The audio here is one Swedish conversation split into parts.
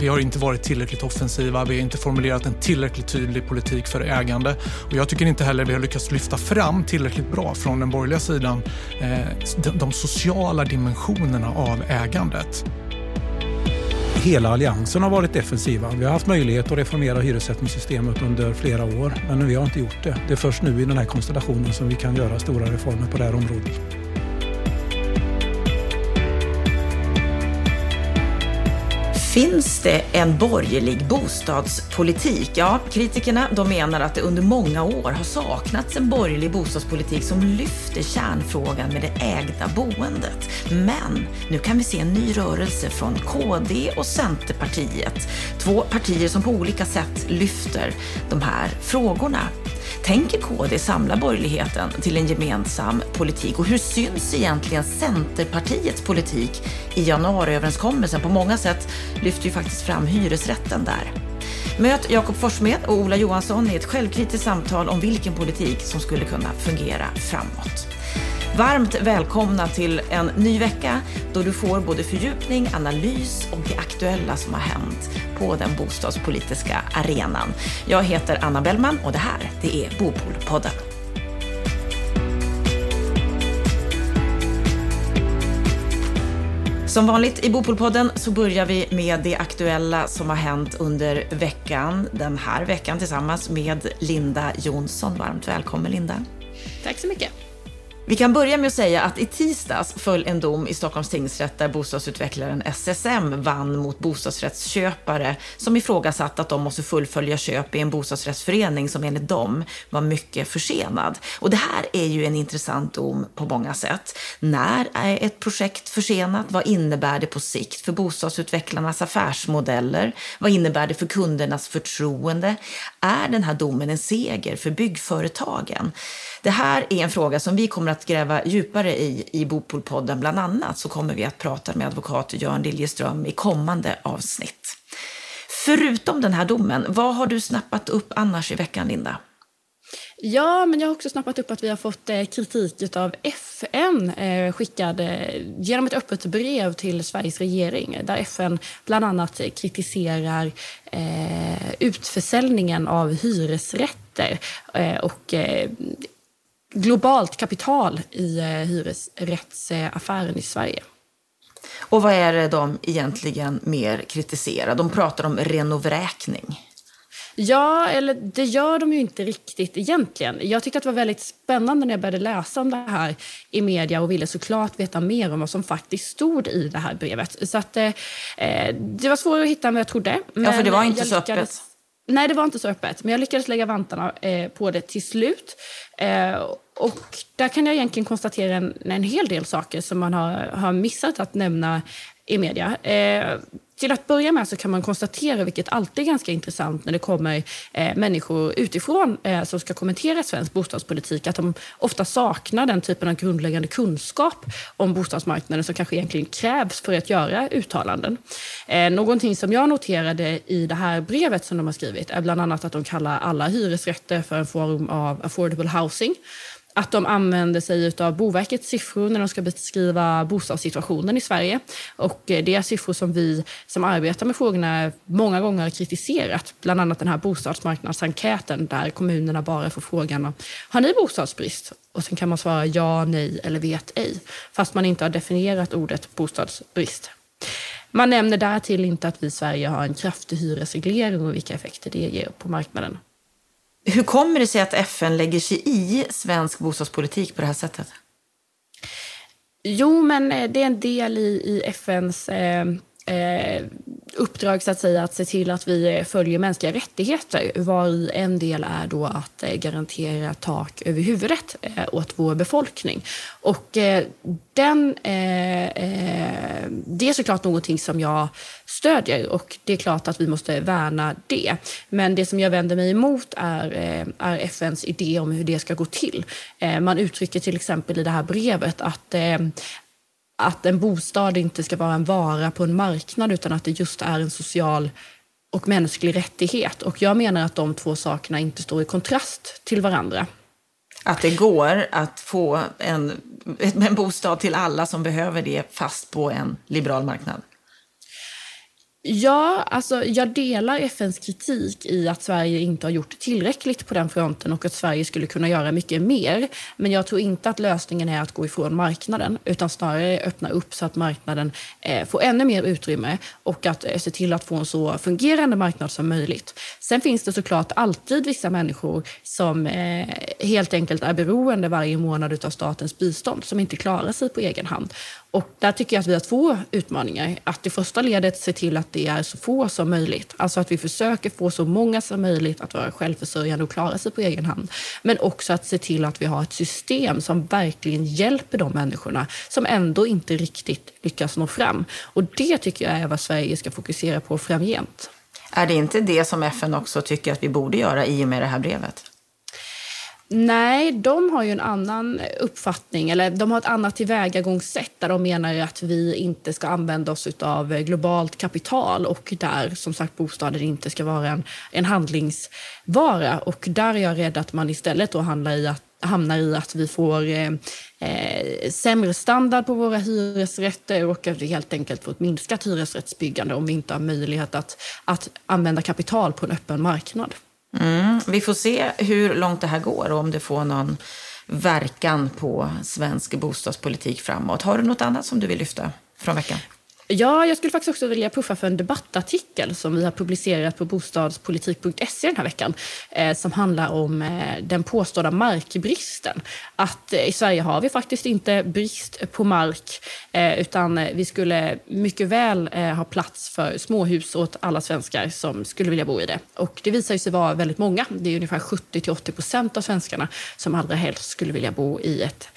Vi har inte varit tillräckligt offensiva, vi har inte formulerat en tillräckligt tydlig politik för ägande och jag tycker inte heller vi har lyckats lyfta fram tillräckligt bra från den borgerliga sidan eh, de sociala dimensionerna av ägandet. Hela alliansen har varit defensiva. Vi har haft möjlighet att reformera hyressättningssystemet under flera år, men vi har inte gjort det. Det är först nu i den här konstellationen som vi kan göra stora reformer på det här området. Finns det en borgerlig bostadspolitik? Ja, kritikerna de menar att det under många år har saknats en borgerlig bostadspolitik som lyfter kärnfrågan med det ägda boendet. Men nu kan vi se en ny rörelse från KD och Centerpartiet. Två partier som på olika sätt lyfter de här frågorna. Tänker KD samla borgerligheten till en gemensam politik? Och hur syns egentligen Centerpartiets politik i januariöverenskommelsen? På många sätt lyfter ju faktiskt fram hyresrätten där. Möt Jakob Forssmed och Ola Johansson i ett självkritiskt samtal om vilken politik som skulle kunna fungera framåt. Varmt välkomna till en ny vecka då du får både fördjupning, analys och det aktuella som har hänt på den bostadspolitiska arenan. Jag heter Anna Bellman och det här, det är Bopolpodden. Som vanligt i Bopolpodden så börjar vi med det aktuella som har hänt under veckan, den här veckan tillsammans med Linda Jonsson. Varmt välkommen Linda. Tack så mycket. Vi kan börja med att säga att i tisdags föll en dom i Stockholms tingsrätt där bostadsutvecklaren SSM vann mot bostadsrättsköpare som ifrågasatt att de måste fullfölja köp i en bostadsrättsförening som enligt dem var mycket försenad. Och det här är ju en intressant dom på många sätt. När är ett projekt försenat? Vad innebär det på sikt för bostadsutvecklarnas affärsmodeller? Vad innebär det för kundernas förtroende? Är den här domen en seger för byggföretagen? Det här är en fråga som vi kommer att gräva djupare i i Bopolpodden. Bland annat så kommer vi att prata med advokat Jörn Liljeström i kommande avsnitt. Förutom den här domen, vad har du snappat upp annars i veckan, Linda? Ja, men jag har också snappat upp att vi har fått eh, kritik av FN eh, skickad eh, genom ett öppet brev till Sveriges regering där FN bland annat kritiserar utförsäljningen av hyresrätter och globalt kapital i hyresrättsaffären i Sverige. Och vad är det de egentligen mer kritiserar? De pratar om renovräkning. Ja, eller det gör de ju inte riktigt egentligen. Jag tyckte att det var väldigt spännande när jag började läsa om det här i media och ville såklart veta mer om vad som faktiskt stod i det här brevet. Så att, eh, det var svårare att hitta än vad jag trodde. ja, för det var inte så öppet. Nej, det var inte så öppet. Men jag lyckades lägga vantarna eh, på det till slut. Eh, och där kan jag egentligen konstatera en, en hel del saker som man har, har missat att nämna i media. Eh, till att börja med så kan man konstatera, vilket alltid är ganska intressant när det kommer eh, människor utifrån eh, som ska kommentera svensk bostadspolitik, att de ofta saknar den typen av grundläggande kunskap om bostadsmarknaden som kanske egentligen krävs för att göra uttalanden. Eh, någonting som jag noterade i det här brevet som de har skrivit är bland annat att de kallar alla hyresrätter för en form av affordable housing att de använder sig av Boverkets siffror när de ska beskriva bostadssituationen i Sverige. Och eh, det är siffror som vi som arbetar med frågorna många gånger har kritiserat. Bland annat den här bostadsmarknadsenkäten där kommunerna bara får frågan har ni bostadsbrist? Och sen kan man svara ja, nej eller vet ej. Fast man inte har definierat ordet bostadsbrist. Man nämner därtill inte att vi i Sverige har en kraftig hyresreglering och vilka effekter det ger på marknaden. Hur kommer det sig att FN lägger sig i svensk bostadspolitik på det här sättet? Jo, men eh, det är en del i, i FNs eh, eh, uppdrag så att säga att se till att vi eh, följer mänskliga rättigheter. Var en del är då att eh, garantera tak över huvudet eh, åt vår befolkning. Och den, det är såklart någonting som jag stödjer och det är klart att vi måste värna det. Men det som jag vänder mig emot är, är FNs idé om hur det ska gå till. Man uttrycker till exempel i det här brevet att att en bostad inte ska vara en vara på en marknad utan att det just är en social och mänsklig rättighet. Och jag menar att de två sakerna inte står i kontrast till varandra. Att det går att få en, en bostad till alla som behöver det fast på en liberal marknad? Ja, alltså jag delar FNs kritik i att Sverige inte har gjort tillräckligt på den fronten och att Sverige skulle kunna göra mycket mer. Men jag tror inte att lösningen är att gå ifrån marknaden utan snarare öppna upp så att marknaden eh, får ännu mer utrymme och att eh, se till att få en så fungerande marknad som möjligt. Sen finns det såklart alltid vissa människor som eh, helt enkelt är beroende varje månad av statens bistånd som inte klarar sig på egen hand. Och där tycker jag att vi har två utmaningar. Att i första ledet se till att det är så få som möjligt. Alltså att vi försöker få så många som möjligt att vara självförsörjande och klara sig på egen hand. Men också att se till att vi har ett system som verkligen hjälper de människorna som ändå inte riktigt lyckas nå fram. Och det tycker jag är vad Sverige ska fokusera på framgent. Är det inte det som FN också tycker att vi borde göra i och med det här brevet? Nej, de har ju en annan uppfattning. Eller de har ett annat tillvägagångssätt där de menar att vi inte ska använda oss av globalt kapital och där som sagt bostaden inte ska vara en, en handlingsvara. Och där är jag rädd att man istället då handlar i att hamnar i att vi får eh, eh, sämre standard på våra hyresrätter och att vi helt enkelt får ett minskat hyresrättsbyggande om vi inte har möjlighet att, att använda kapital på en öppen marknad. Mm. Vi får se hur långt det här går och om det får någon verkan på svensk bostadspolitik framåt. Har du något annat som du vill lyfta från veckan? Ja, jag skulle faktiskt också vilja puffa för en debattartikel som vi har publicerat på bostadspolitik.se den här veckan eh, som handlar om eh, den påstådda markbristen. Att eh, i Sverige har vi faktiskt inte brist på mark eh, utan eh, vi skulle mycket väl eh, ha plats för småhus åt alla svenskar som skulle vilja bo i det. Och det visar sig vara väldigt många. Det är ungefär 70 till 80 procent av svenskarna som allra helst skulle vilja bo i ett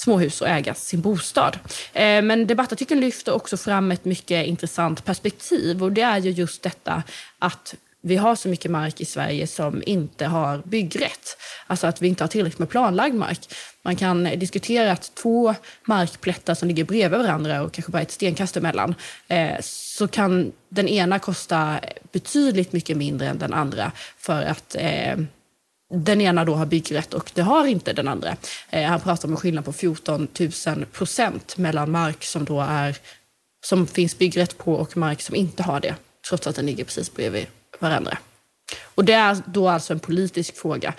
småhus och äga sin bostad. Eh, men debattartikeln lyfter också fram ett mycket intressant perspektiv och det är ju just detta att vi har så mycket mark i Sverige som inte har byggrätt. Alltså att vi inte har tillräckligt med planlagd mark. Man kan diskutera att två markplättar som ligger bredvid varandra och kanske bara ett stenkast emellan eh, så kan den ena kosta betydligt mycket mindre än den andra för att eh, den ena då har byggrätt och det har inte den andra. Eh, han pratar om en skillnad på 14 000 procent mellan mark som, då är, som finns byggrätt på och mark som inte har det, trots att den ligger precis bredvid varandra. Och det är då alltså en politisk fråga.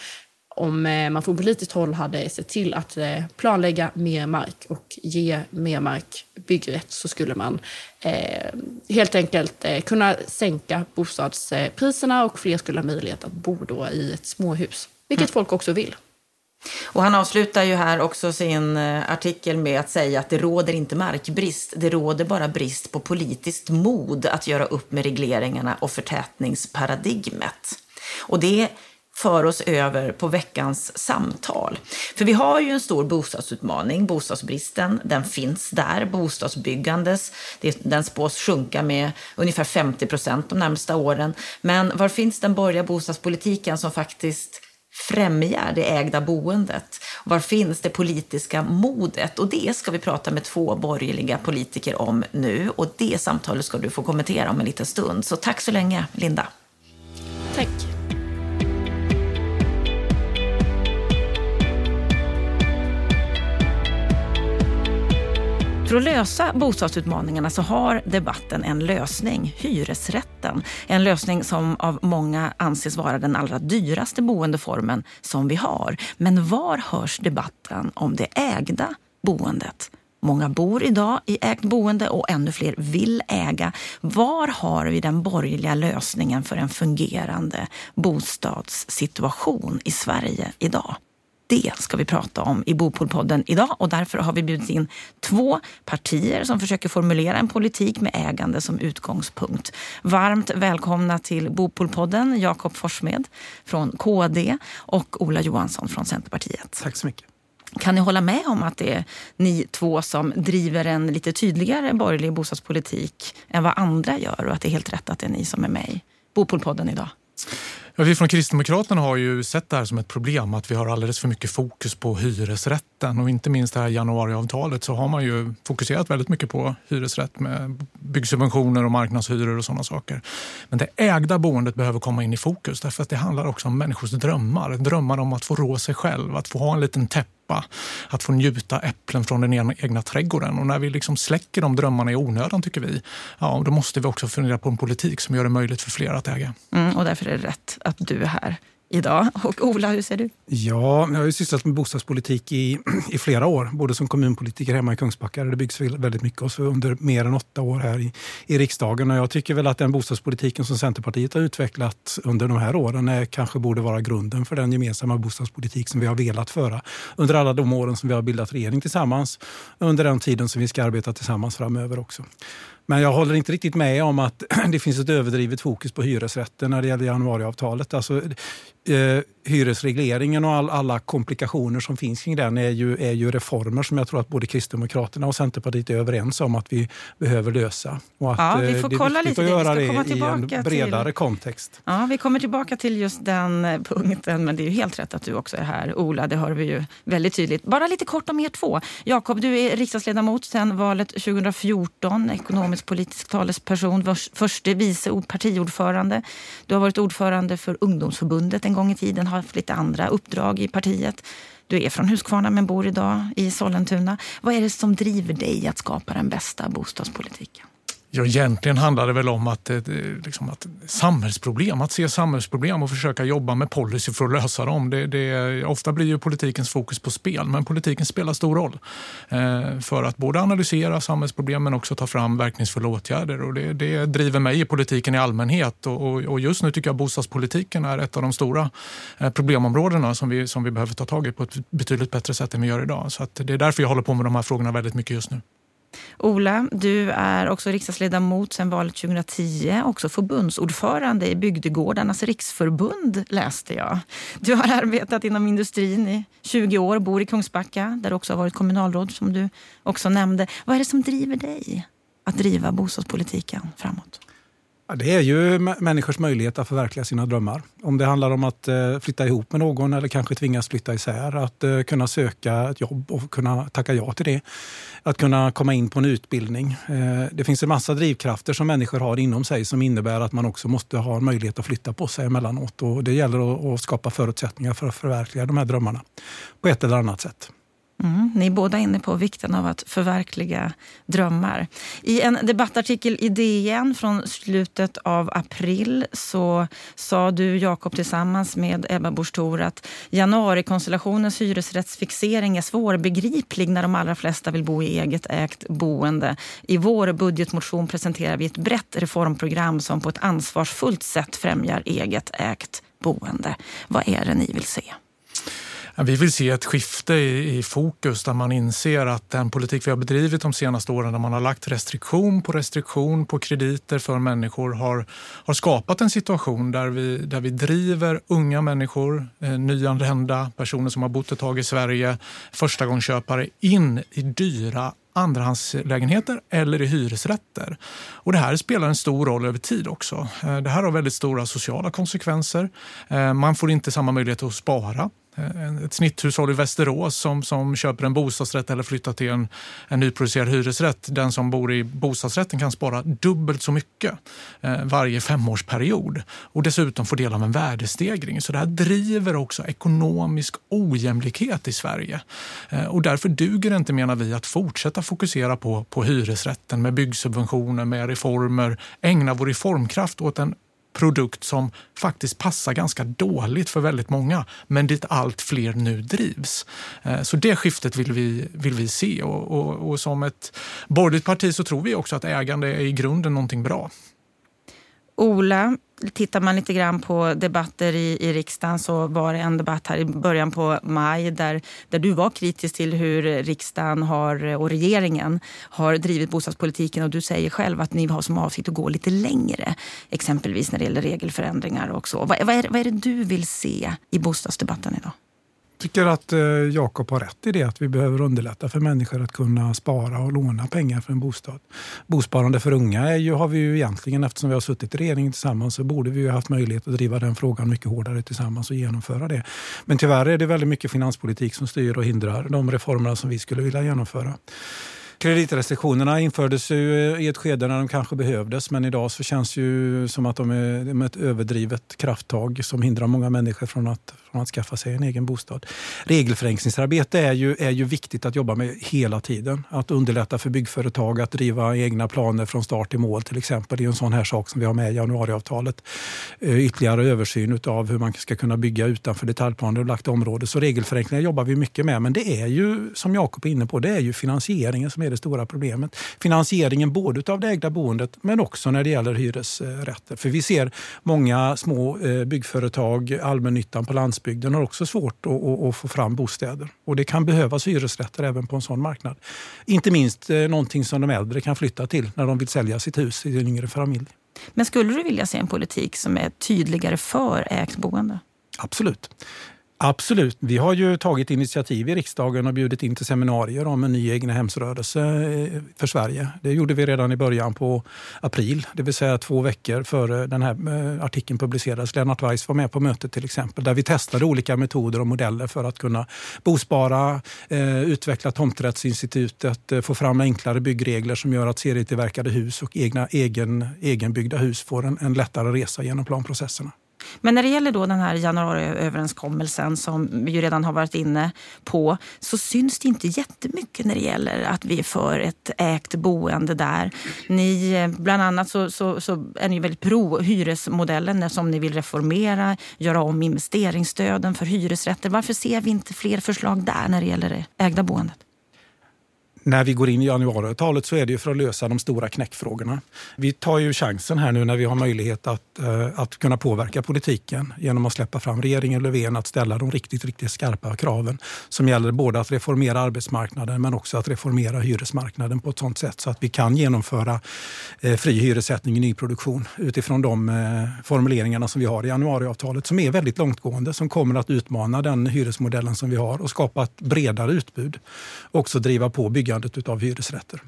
Om eh, man från politiskt håll hade sett till att eh, planlägga mer mark och ge mer mark byggrätt så skulle man eh, helt enkelt eh, kunna sänka bostadspriserna och fler skulle ha möjlighet att bo då i ett småhus, vilket mm. folk också vill. Och han avslutar ju här också sin eh, artikel med att säga att det råder inte markbrist, det råder bara brist på politiskt mod att göra upp med regleringarna och förtätningsparadigmet. Och det för oss över på veckans samtal. För vi har ju en stor bostadsutmaning, bostadsbristen, den finns där. Bostadsbyggandes, den spås sjunka med ungefär 50 procent de närmsta åren. Men var finns den borgerliga bostadspolitiken som faktiskt främjar det ägda boendet? Var finns det politiska modet? Och det ska vi prata med två borgerliga politiker om nu. Och det samtalet ska du få kommentera om en liten stund. Så tack så länge, Linda. Tack. För att lösa bostadsutmaningarna så har debatten en lösning, hyresrätten. En lösning som av många anses vara den allra dyraste boendeformen som vi har. Men var hörs debatten om det ägda boendet? Många bor idag i ägt boende och ännu fler vill äga. Var har vi den borgerliga lösningen för en fungerande bostadssituation i Sverige idag? Det ska vi prata om i Bopolpodden idag och därför har vi bjudit in två partier som försöker formulera en politik med ägande som utgångspunkt. Varmt välkomna till Bopolpodden, Jakob Forssmed från KD och Ola Johansson från Centerpartiet. Tack så mycket. Kan ni hålla med om att det är ni två som driver en lite tydligare borgerlig bostadspolitik än vad andra gör och att det är helt rätt att det är ni som är med i Bopolpodden idag? Ja, vi från Kristdemokraterna har ju sett det här som ett problem att vi har alldeles för mycket fokus på hyresrätten och inte minst det här januariavtalet så har man ju fokuserat väldigt mycket på hyresrätt med byggsubventioner och marknadshyror och sådana saker. Men det ägda boendet behöver komma in i fokus därför att det handlar också om människors drömmar. Drömmar om att få rå sig själv, att få ha en liten täppa att få njuta äpplen från den egna trädgården. Och när vi liksom släcker de drömmarna i onödan tycker vi, ja, då måste vi också fundera på en politik som gör det möjligt för fler att äga. Mm, och därför är det rätt att du är här idag. Och Ola, hur ser du? Ja, jag har ju sysslat med bostadspolitik i, i flera år, både som kommunpolitiker hemma i Kungsbacka, där det byggs väldigt mycket, och så under mer än åtta år här i, i riksdagen. Och jag tycker väl att den bostadspolitiken som Centerpartiet har utvecklat under de här åren är, kanske borde vara grunden för den gemensamma bostadspolitik som vi har velat föra under alla de åren som vi har bildat regering tillsammans, under den tiden som vi ska arbeta tillsammans framöver också. Men jag håller inte riktigt med om att det finns ett överdrivet fokus på hyresrätten när det gäller januariavtalet. Alltså, eh, hyresregleringen och all, alla komplikationer som finns kring den är ju, är ju reformer som jag tror att både Kristdemokraterna och Centerpartiet är överens om att vi behöver lösa. Och att, ja, vi eh, får det är kolla lite att göra det i en bredare till... kontext. Ja, vi kommer tillbaka till just den eh, punkten, men det är ju helt rätt att du också är här. Ola, det hör vi ju väldigt tydligt. Bara lite kort om er två. Jakob, du är riksdagsledamot sedan valet 2014, ekonomisk politisk talesperson, förste vice partiordförande. Du har varit ordförande för ungdomsförbundet en gång i tiden, har haft lite andra uppdrag i partiet. Du är från Huskvarna men bor idag i Sollentuna. Vad är det som driver dig att skapa den bästa bostadspolitiken? Ja, egentligen handlar det väl om att, eh, liksom att samhällsproblem, att se samhällsproblem och försöka jobba med policy för att lösa dem. Det, det, ofta blir ju politikens fokus på spel, men politiken spelar stor roll eh, för att både analysera samhällsproblem men också ta fram verkningsfulla åtgärder. Och det, det driver mig i politiken i allmänhet och, och, just nu tycker jag bostadspolitiken är ett av de stora eh, problemområdena som vi, som vi behöver ta tag i på ett betydligt bättre sätt än vi gör idag. Så det är därför jag håller på med de här frågorna väldigt mycket just nu. Ola, du är också riksdagsledamot sedan valet 2010, också förbundsordförande i Bygdegårdarnas riksförbund läste jag. Du har arbetat inom industrin i 20 år, bor i Kungsbacka där du också har varit kommunalråd som du också nämnde. Vad är det som driver dig att driva bostadspolitiken framåt? Det är ju människors möjlighet att förverkliga sina drömmar. Om det handlar om att eh, flytta ihop med någon eller kanske tvingas flytta isär. Att eh, kunna söka ett jobb och kunna tacka ja till det. Att kunna komma in på en utbildning. Eh, det finns en massa drivkrafter som människor har inom sig som innebär att man också måste ha möjlighet att flytta på sig emellanåt. Och det gäller att skapa förutsättningar för att förverkliga de här drömmarna på ett eller annat sätt. Mm, ni är båda inne på vikten av att förverkliga drömmar. I en debattartikel i DN från slutet av april så sa du, Jakob, tillsammans med Ebba Busch att januarikonstellationens hyresrättsfixering är svårbegriplig när de allra flesta vill bo i eget ägt boende. I vår budgetmotion presenterar vi ett brett reformprogram som på ett ansvarsfullt sätt främjar eget ägt boende. Vad är det ni vill se? Vi vill se ett skifte i, i, fokus där man inser att den politik vi har bedrivit de senaste åren där man har lagt restriktion på restriktion på krediter för människor har, har skapat en situation där vi, där vi driver unga människor, eh, nyanlända, personer som har bott ett tag i Sverige, förstagångsköpare in i dyra andrahandslägenheter eller i hyresrätter. Och det här spelar en stor roll över tid också. Eh, det här har väldigt stora sociala konsekvenser. Eh, man får inte samma möjlighet att spara. Eh, ett snitthushåll i Västerås som, som köper en bostadsrätt eller flyttar till en, en nyproducerad hyresrätt. Den som bor i bostadsrätten kan spara dubbelt så mycket eh, varje femårsperiod och dessutom få del av en värdestegring. Så det här driver också ekonomisk ojämlikhet i Sverige. Eh, och därför duger det inte, menar vi, att fortsätta fokusera på, på hyresrätten med byggsubventioner, med reformer, ägna vår reformkraft åt en produkt som faktiskt passar ganska dåligt för väldigt många, men dit allt fler nu drivs. Eh, så det skiftet vill vi, vill vi se och, och, och som ett borgerligt parti så tror vi också att ägande är i grunden någonting bra. Ola, tittar man lite grann på debatter i, i riksdagen så var det en debatt här i början på maj där, där du var kritisk till hur riksdagen har, och regeringen har drivit bostadspolitiken och du säger själv att ni har som avsikt att gå lite längre. Exempelvis när det gäller regelförändringar och så. Vad, vad, är, vad är det du vill se i bostadsdebatten idag? Tycker att eh, Jakob har rätt i det, att vi behöver underlätta för människor att kunna spara och låna pengar för en bostad. Bosparande för unga är ju, har vi ju egentligen, eftersom vi har suttit i regeringen tillsammans, så borde vi ju haft möjlighet att driva den frågan mycket hårdare tillsammans och genomföra det. Men tyvärr är det väldigt mycket finanspolitik som styr och hindrar de reformerna som vi skulle vilja genomföra. Kreditrestriktionerna infördes ju eh, i ett skede när de kanske behövdes men idag så känns det ju som att de är ett överdrivet krafttag som hindrar många människor från att, från att skaffa sig en egen bostad. Regelförenklingsarbete är ju, är ju viktigt att jobba med hela tiden. Att underlätta för byggföretag att driva egna planer från start till mål till exempel. Det är en sån här sak som vi har med i januariavtalet. Eh, ytterligare översyn av hur man ska kunna bygga utanför detaljplaner och lagt område. Så regelförenklingar jobbar vi mycket med men det är ju som Jakob är inne på, det är ju finansieringen som är det stora problemet. Finansieringen både av det ägda boendet men också när det gäller hyresrätter. För vi ser många små eh, byggföretag, allmännyttan på landsbygden har också svårt att, att, få fram bostäder. Och det kan behövas hyresrätter även på en sån marknad. Inte minst eh, någonting som de äldre kan flytta till när de vill sälja sitt hus i en yngre familj. Men skulle du vilja se en politik som är tydligare för ägt boende? Absolut. Absolut. Vi har ju tagit initiativ i riksdagen och bjudit in till seminarier om en ny egnahemsrörelse eh, för Sverige. Det gjorde vi redan i början på april, det vill säga två veckor före den här eh, artikeln publicerades. Lennart Weiss var med på mötet till exempel, där vi testade olika metoder och modeller för att kunna bospara, eh, utveckla tomträttsinstitutet, få fram enklare byggregler som gör att serietillverkade hus och egna, egen, egenbyggda hus får en, en lättare resa genom planprocesserna. Men när det gäller då den här januariöverenskommelsen som vi ju redan har varit inne på så syns det inte jättemycket när det gäller att vi är för ett ägt boende där. Ni, eh, bland annat så, så, så är ni väldigt pro hyresmodellen som ni vill reformera, göra om investeringsstöden för hyresrätter. Varför ser vi inte fler förslag där när det gäller det ägda boendet? När vi går in i januariavtalet så är det ju för att lösa de stora knäckfrågorna. Vi tar ju chansen här nu när vi har möjlighet att, eh, att kunna påverka politiken genom att släppa fram regeringen Löfven att ställa de riktigt, riktigt skarpa kraven som gäller både att reformera arbetsmarknaden men också att reformera hyresmarknaden på ett sådant sätt så att vi kan genomföra eh, fri hyressättning i nyproduktion utifrån de eh, formuleringarna som vi har i januariavtalet som är väldigt långtgående, som kommer att utmana den hyresmodellen som vi har och skapa ett bredare utbud. Också driva på byggandet byggandet av hyresrätter.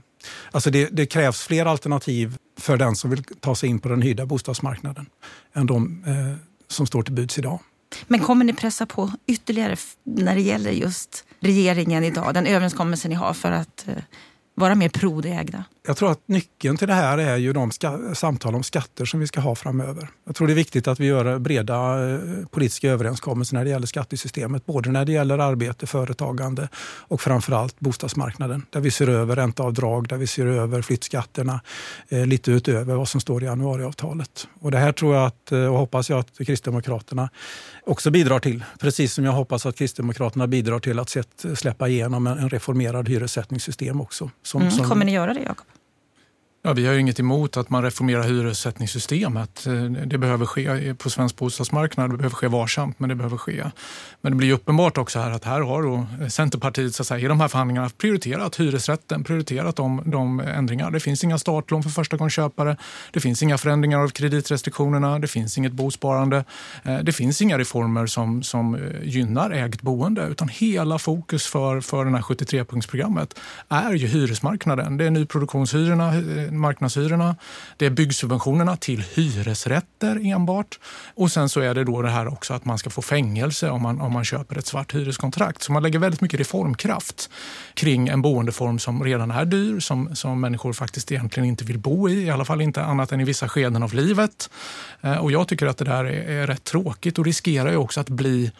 Alltså det, det, krävs fler alternativ för den som vill ta sig in på den hyrda bostadsmarknaden än de eh, som står till buds idag. Men kommer ni pressa på ytterligare när det gäller just regeringen idag, den överenskommelse ni har för att eh, vara mer pro det ägda? Jag tror att nyckeln till det här är ju de samtal om skatter som vi ska ha framöver. Jag tror det är viktigt att vi gör breda eh, politiska överenskommelser när det gäller skattesystemet. Både när det gäller arbete, företagande och framförallt bostadsmarknaden. Där vi ser över ränteavdrag, där vi ser över flyttskatterna eh, lite utöver vad som står i januariavtalet. Och det här tror jag att, eh, och hoppas jag att Kristdemokraterna också bidrar till. Precis som jag hoppas att Kristdemokraterna bidrar till att släppa igenom en reformerad hyressättningssystem också. Som, mm. som... Kommer ni göra det, Jakob? Ja, vi har inget emot att man reformerar hyressättningssystemet. Eh, det behöver ske på svensk bostadsmarknad. Det behöver ske varsamt, men det behöver ske. Men det blir uppenbart också här att här har då Centerpartiet så att säga, i de här förhandlingarna prioriterat hyresrätten, prioriterat de, de ändringar. Det finns inga startlån för förstagångsköpare. Det finns inga förändringar av kreditrestriktionerna. Det finns inget bosparande. Eh, det finns inga reformer som, som eh, gynnar ägt boende, utan hela fokus för, för det här 73-punktsprogrammet är ju hyresmarknaden. Det är nyproduktionshyrorna marknadshyrorna. Det är byggsubventionerna till hyresrätter enbart. Och sen så är det då det här också att man ska få fängelse om man, om man köper ett svart hyreskontrakt. Så man lägger väldigt mycket reformkraft kring en boendeform som redan är dyr, som, som människor faktiskt egentligen inte vill bo i, i alla fall inte annat än i vissa skeden av livet. Eh, och jag tycker att det där är, är rätt tråkigt och riskerar ju också att bli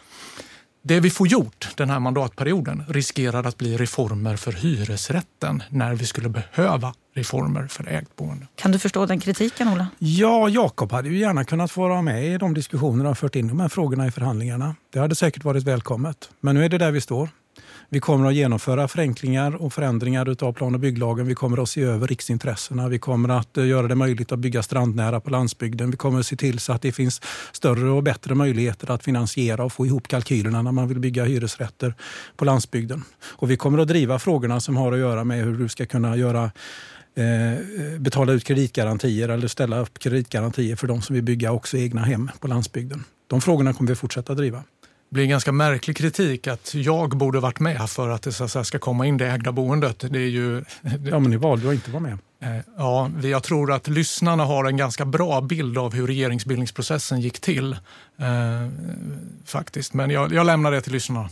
det vi får gjort den här mandatperioden riskerar att bli reformer för hyresrätten när vi skulle behöva reformer för ägt boende. Kan du förstå den kritiken, Ola? Ja, Jakob hade ju gärna kunnat vara med i de diskussionerna och fört in de här frågorna i förhandlingarna. Det hade säkert varit välkommet. Men nu är det där vi står. Vi kommer att genomföra förenklingar och förändringar av plan och bygglagen. Vi kommer att se över riksintressena. Vi kommer att eh, göra det möjligt att bygga strandnära på landsbygden. Vi kommer att se till så att det finns större och bättre möjligheter att finansiera och få ihop kalkylerna när man vill bygga hyresrätter på landsbygden. Och vi kommer att driva frågorna som har att göra med hur du ska kunna göra eh, betala ut kreditgarantier eller ställa upp kreditgarantier för de som vill bygga också egna hem på landsbygden. De frågorna kommer vi fortsätta driva blir ganska märklig kritik att jag borde varit med för att det så ska komma in det ägda boendet. Det är ju... Ja, men ni valde att inte vara med. Eh, ja, jag tror att lyssnarna har en ganska bra bild av hur regeringsbildningsprocessen gick till. Eh, faktiskt, men jag, jag lämnar det till lyssnarna.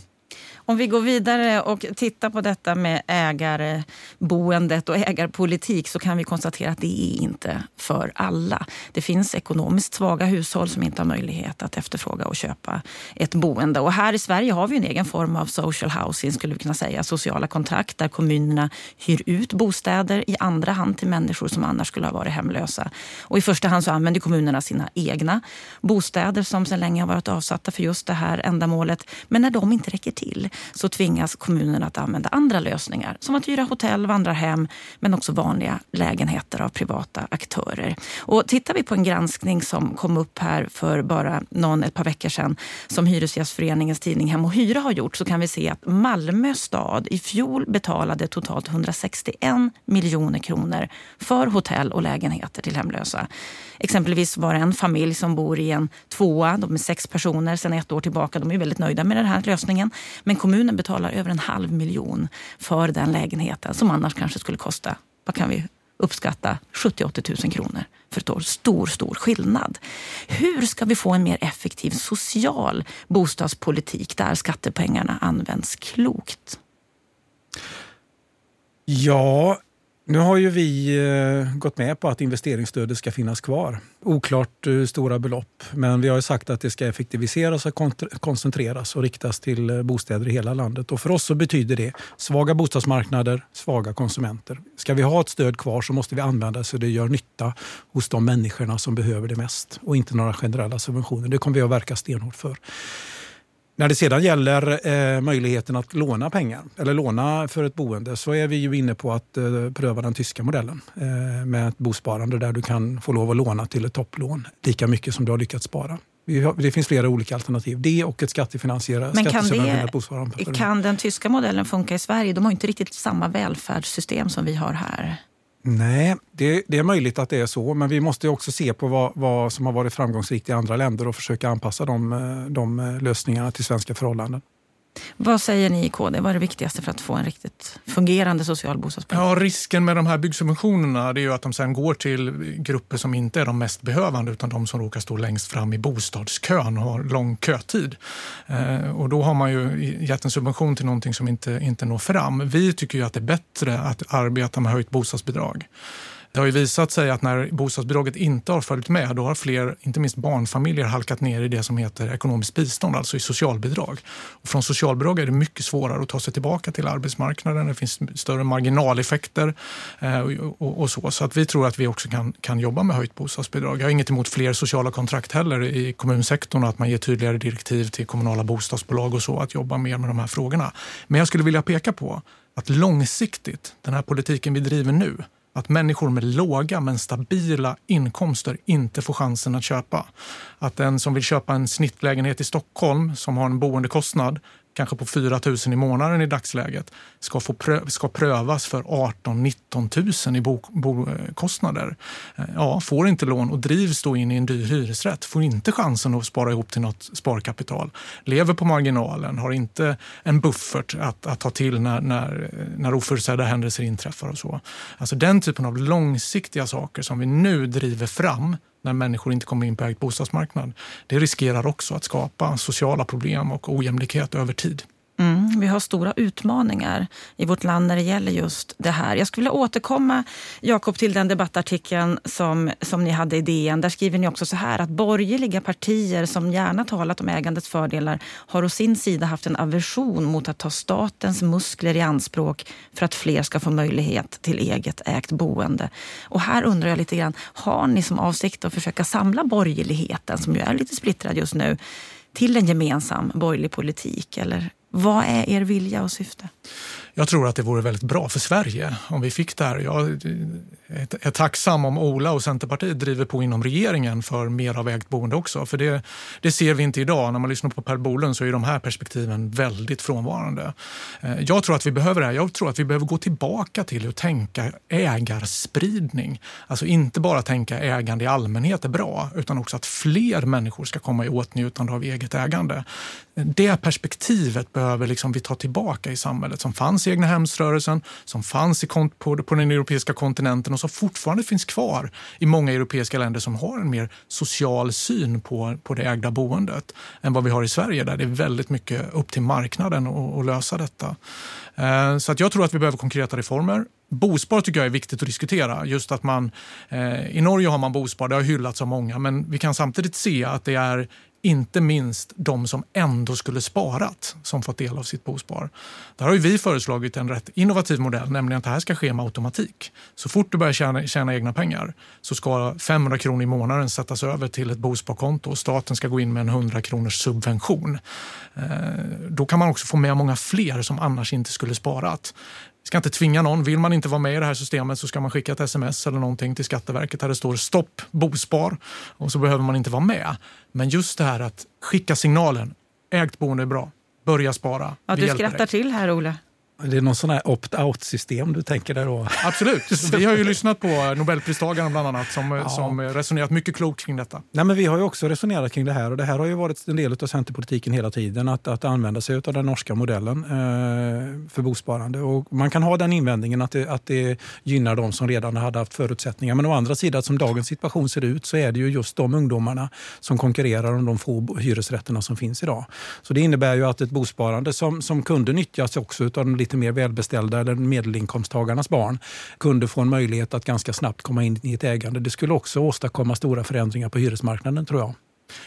Om vi går vidare och tittar på detta med ägarboendet och ägarpolitik så kan vi konstatera att det är inte för alla. Det finns ekonomiskt svaga hushåll som inte har möjlighet att efterfråga och köpa ett boende. Och här i Sverige har vi en egen form av social housing, skulle vi kunna säga. Sociala kontrakt där kommunerna hyr ut bostäder i andra hand till människor som annars skulle ha varit hemlösa. Och i första hand så använder kommunerna sina egna bostäder som sedan länge har varit avsatta för just det här ändamålet. Men när de inte räcker till så tvingas kommunerna att använda andra lösningar som att hyra hotell, vandrarhem men också vanliga lägenheter av privata aktörer. Och tittar vi på en granskning som kom upp här för bara någon, ett par veckor sedan som Hyresgästföreningens tidning Hem och Hyra har gjort så kan vi se att Malmö stad i fjol betalade totalt 161 miljoner kronor för hotell och lägenheter till hemlösa. Exempelvis var det en familj som bor i en tvåa, de är sex personer sedan ett år tillbaka. De är väldigt nöjda med den här lösningen. Men kommunen betalar över en halv miljon för den lägenheten som annars kanske skulle kosta, vad kan vi uppskatta, 70-80 000 kronor för ett år. Stor, stor skillnad. Hur ska vi få en mer effektiv social bostadspolitik där skattepengarna används klokt? Ja, nu har ju vi eh, gått med på att investeringsstödet ska finnas kvar. Oklart eh, hur stora belopp, men vi har sagt att det ska effektiviseras och koncentreras och riktas till eh, bostäder i hela landet. Och för oss så betyder det svaga bostadsmarknader, svaga konsumenter. Ska vi ha ett stöd kvar så måste vi använda det så det gör nytta hos de människorna som behöver det mest och inte några generella subventioner. Det kommer vi att verka stenhårt för. När det sedan gäller eh, möjligheten att låna pengar eller låna för ett boende så är vi ju inne på att eh, pröva den tyska modellen eh, med ett bosparande där du kan få lov att låna till ett topplån lika mycket som du har lyckats spara. Det finns flera olika alternativ. Det och ett skattefinansierat det, kan den tyska modellen funka i Sverige? De har inte riktigt samma välfärdssystem som vi har här. Nej, det, det, är möjligt att det är så, men vi måste också se på vad, vad, som har varit framgångsrikt i andra länder och försöka anpassa de, eh, de eh, lösningarna till svenska förhållanden. Vad säger ni i KD? Vad är det viktigaste för att få en riktigt fungerande social bostadspolitik? Ja, risken med de här byggsubventionerna är ju att de sen går till grupper som inte är de mest behövande utan de som råkar stå längst fram i bostadskön och har lång kötid. Eh, och då har man ju gett en subvention till någonting som inte, inte når fram. Vi tycker ju att det är bättre att arbeta med höjt bostadsbidrag. Det har ju visat sig att när bostadsbidraget inte har följt med, då har fler, inte minst barnfamiljer, halkat ner i det som heter ekonomiskt bistånd, alltså i socialbidrag. Och från socialbidrag är det mycket svårare att ta sig tillbaka till arbetsmarknaden. Det finns större marginaleffekter eh, och, och, och, så. Så att vi tror att vi också kan, kan jobba med höjt bostadsbidrag. Jag har inget emot fler sociala kontrakt heller i kommunsektorn och att man ger tydligare direktiv till kommunala bostadsbolag och så att jobba mer med de här frågorna. Men jag skulle vilja peka på att långsiktigt, den här politiken vi driver nu, att människor med låga men stabila inkomster inte får chansen att köpa. Att den som vill köpa en snittlägenhet i Stockholm som har en boendekostnad kanske på 4 000 i månaden i dagsläget, ska, få prö ska prövas för 18-19 000 i bokostnader. Bo ja, får inte lån och drivs då in i en dyr hyresrätt, får inte chansen att spara ihop till något sparkapital, lever på marginalen, har inte en buffert att, att ta till när, när, när oförutsedda händelser inträffar och så. Alltså den typen av långsiktiga saker som vi nu driver fram när människor inte kommer in på ägd bostadsmarknad. Det riskerar också att skapa sociala problem och ojämlikhet över tid. Mm, vi har stora utmaningar i vårt land när det gäller just det här. Jag skulle vilja återkomma, Jakob, till den debattartikeln som, som ni hade i DN. Där skriver ni också så här att borgerliga partier som gärna talat om ägandets fördelar har å sin sida haft en aversion mot att ta statens muskler i anspråk för att fler ska få möjlighet till eget ägt boende. Och här undrar jag lite grann, har ni som avsikt att försöka samla borgerligheten, som ju är lite splittrad just nu, till en gemensam borgerlig politik? Eller vad är er vilja och syfte? Jag tror att det vore väldigt bra för Sverige om vi fick det här. Jag är tacksam om Ola och Centerpartiet driver på inom regeringen för mer av ägt boende också. För det, det ser vi inte idag. När man lyssnar på Per Bolund så är de här perspektiven väldigt frånvarande. Eh, jag tror att vi behöver det här. Jag tror att vi behöver gå tillbaka till att tänka ägarspridning. Alltså inte bara tänka ägande i allmänhet är bra, utan också att fler människor ska komma i åtnjutande av eget ägande. Det perspektivet behöver liksom vi ta tillbaka i samhället som fanns fanns i egna hemsrörelsen, som fanns i, på, på den europeiska kontinenten och som fortfarande finns kvar i många europeiska länder som har en mer social syn på, på det ägda boendet än vad vi har i Sverige där det är väldigt mycket upp till marknaden att lösa detta. Eh, så att jag tror att vi behöver konkreta reformer. Bospar tycker jag är viktigt att diskutera. Just att man, eh, I Norge har man bospar, det har hyllats av många, men vi kan samtidigt se att det är inte minst de som ändå skulle sparat som fått del av sitt bospar. Där har vi föreslagit en rätt innovativ modell, nämligen att det här ska ske med automatik. Så fort du börjar tjäna, tjäna egna pengar så ska 500 kronor i månaden sättas över till ett bosparkonto och staten ska gå in med en 100 kronors subvention. Eh, då kan man också få med många fler som annars inte skulle sparat. Ska inte tvinga någon. Vill man inte vara med i det här systemet så ska man skicka ett sms eller någonting till Skatteverket där det står stopp bospar och så behöver man inte vara med. Men just det här att skicka signalen, ägt boende är bra, börja spara. Ja, du skrattar dig. till här Ola. Det är någon sån här opt-out-system du tänker där då? Absolut. Vi har ju lyssnat på Nobelpristagaren bland annat som, ja. som resonerat mycket klokt kring detta. Nej, men vi har ju också resonerat kring det här och det här har ju varit en del av centerpolitiken hela tiden att, att använda sig av den norska modellen eh, för bosparande. Och man kan ha den invändningen att det, att det gynnar de som redan hade haft förutsättningar. Men å andra sidan, som dagens situation ser ut så är det ju just de ungdomarna som konkurrerar om de få hyresrätterna som finns idag. Så det innebär ju att ett bosparande som, som kunde nyttjas också av de lite mer välbeställda eller medelinkomsttagarnas barn kunde få en möjlighet att ganska snabbt komma in i ett ägande. Det skulle också åstadkomma stora förändringar på hyresmarknaden tror jag.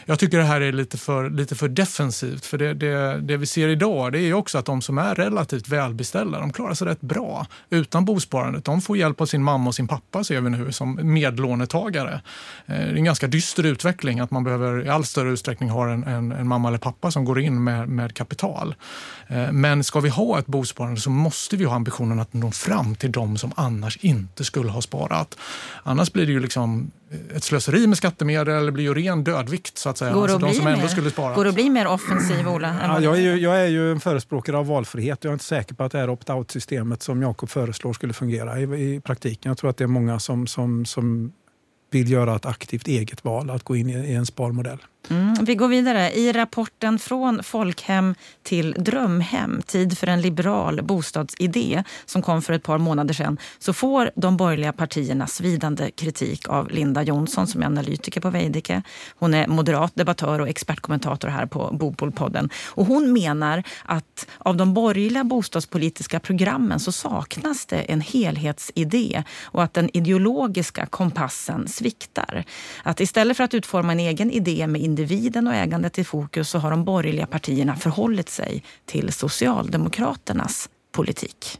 Jag tycker det här är lite för, lite för defensivt. För det, det, det vi ser idag det är också att de som är relativt välbeställda de klarar sig rätt bra utan bosparandet. De får hjälp av sin mamma och sin pappa ser vi nu som medlånetagare. Eh, det är en ganska dyster utveckling att man behöver i all större utsträckning ha en, en, en mamma eller pappa som går in med, med kapital. Eh, men ska vi ha ett bosparande så måste vi ha ambitionen att nå fram till de som annars inte skulle ha sparat. Annars blir det ju liksom ett slöseri med skattemedel, det blir ju ren dödvikt så att säga. Går alltså, de som ändå skulle spara. Går det att bli mer offensiv, Ola? Ja, jag, är ju, jag är ju en förespråkare av valfrihet. Jag är inte säker på att det här opt-out-systemet som Jakob föreslår skulle fungera i, i, praktiken. Jag tror att det är många som, som, som vill göra ett aktivt eget val att gå in i, i en sparmodell. Mm, vi går vidare. I rapporten Från folkhem till drömhem, tid för en liberal bostadsidé som kom för ett par månader sedan så får de borgerliga partierna svidande kritik av Linda Jonsson som är analytiker på Veidekke. Hon är moderat debattör och expertkommentator här på Bopolpodden. Och hon menar att av de borgerliga bostadspolitiska programmen så saknas det en helhetsidé och att den ideologiska kompassen sviktar. Att istället för att utforma en egen idé med individen och ägandet i fokus så har de borgerliga partierna förhållit sig till Socialdemokraternas politik.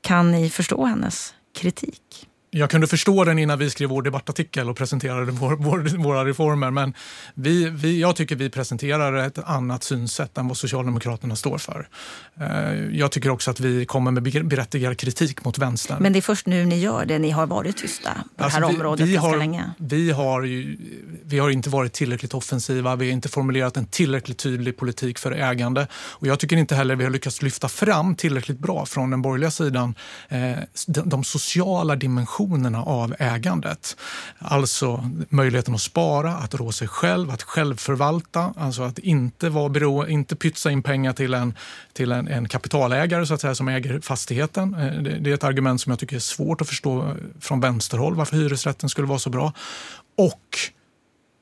Kan ni förstå hennes kritik? Jag kunde förstå den innan vi skrev vår debattartikel och presenterade vår, vår, våra reformer. Men vi, vi, jag tycker vi presenterar ett annat synsätt än vad Socialdemokraterna står för. Eh, jag tycker också att vi kommer med berättigad kritik mot vänstern. Men det är först nu ni gör det. Ni har varit tysta på alltså det här vi, området vi har, länge. Vi har, ju, vi har inte varit tillräckligt offensiva. Vi har inte formulerat en tillräckligt tydlig politik för ägande. Och jag tycker inte heller vi har lyckats lyfta fram tillräckligt bra från den borgerliga sidan eh, de, de sociala dimensionerna dimensionerna av ägandet. Alltså möjligheten att spara, att rå sig själv, att självförvalta, alltså att inte, vara bero, inte pytsa in pengar till en, till en, en kapitalägare så att säga, som äger fastigheten. Eh, det, det är ett argument som jag tycker är svårt att förstå eh, från vänsterhåll varför hyresrätten skulle vara så bra. Och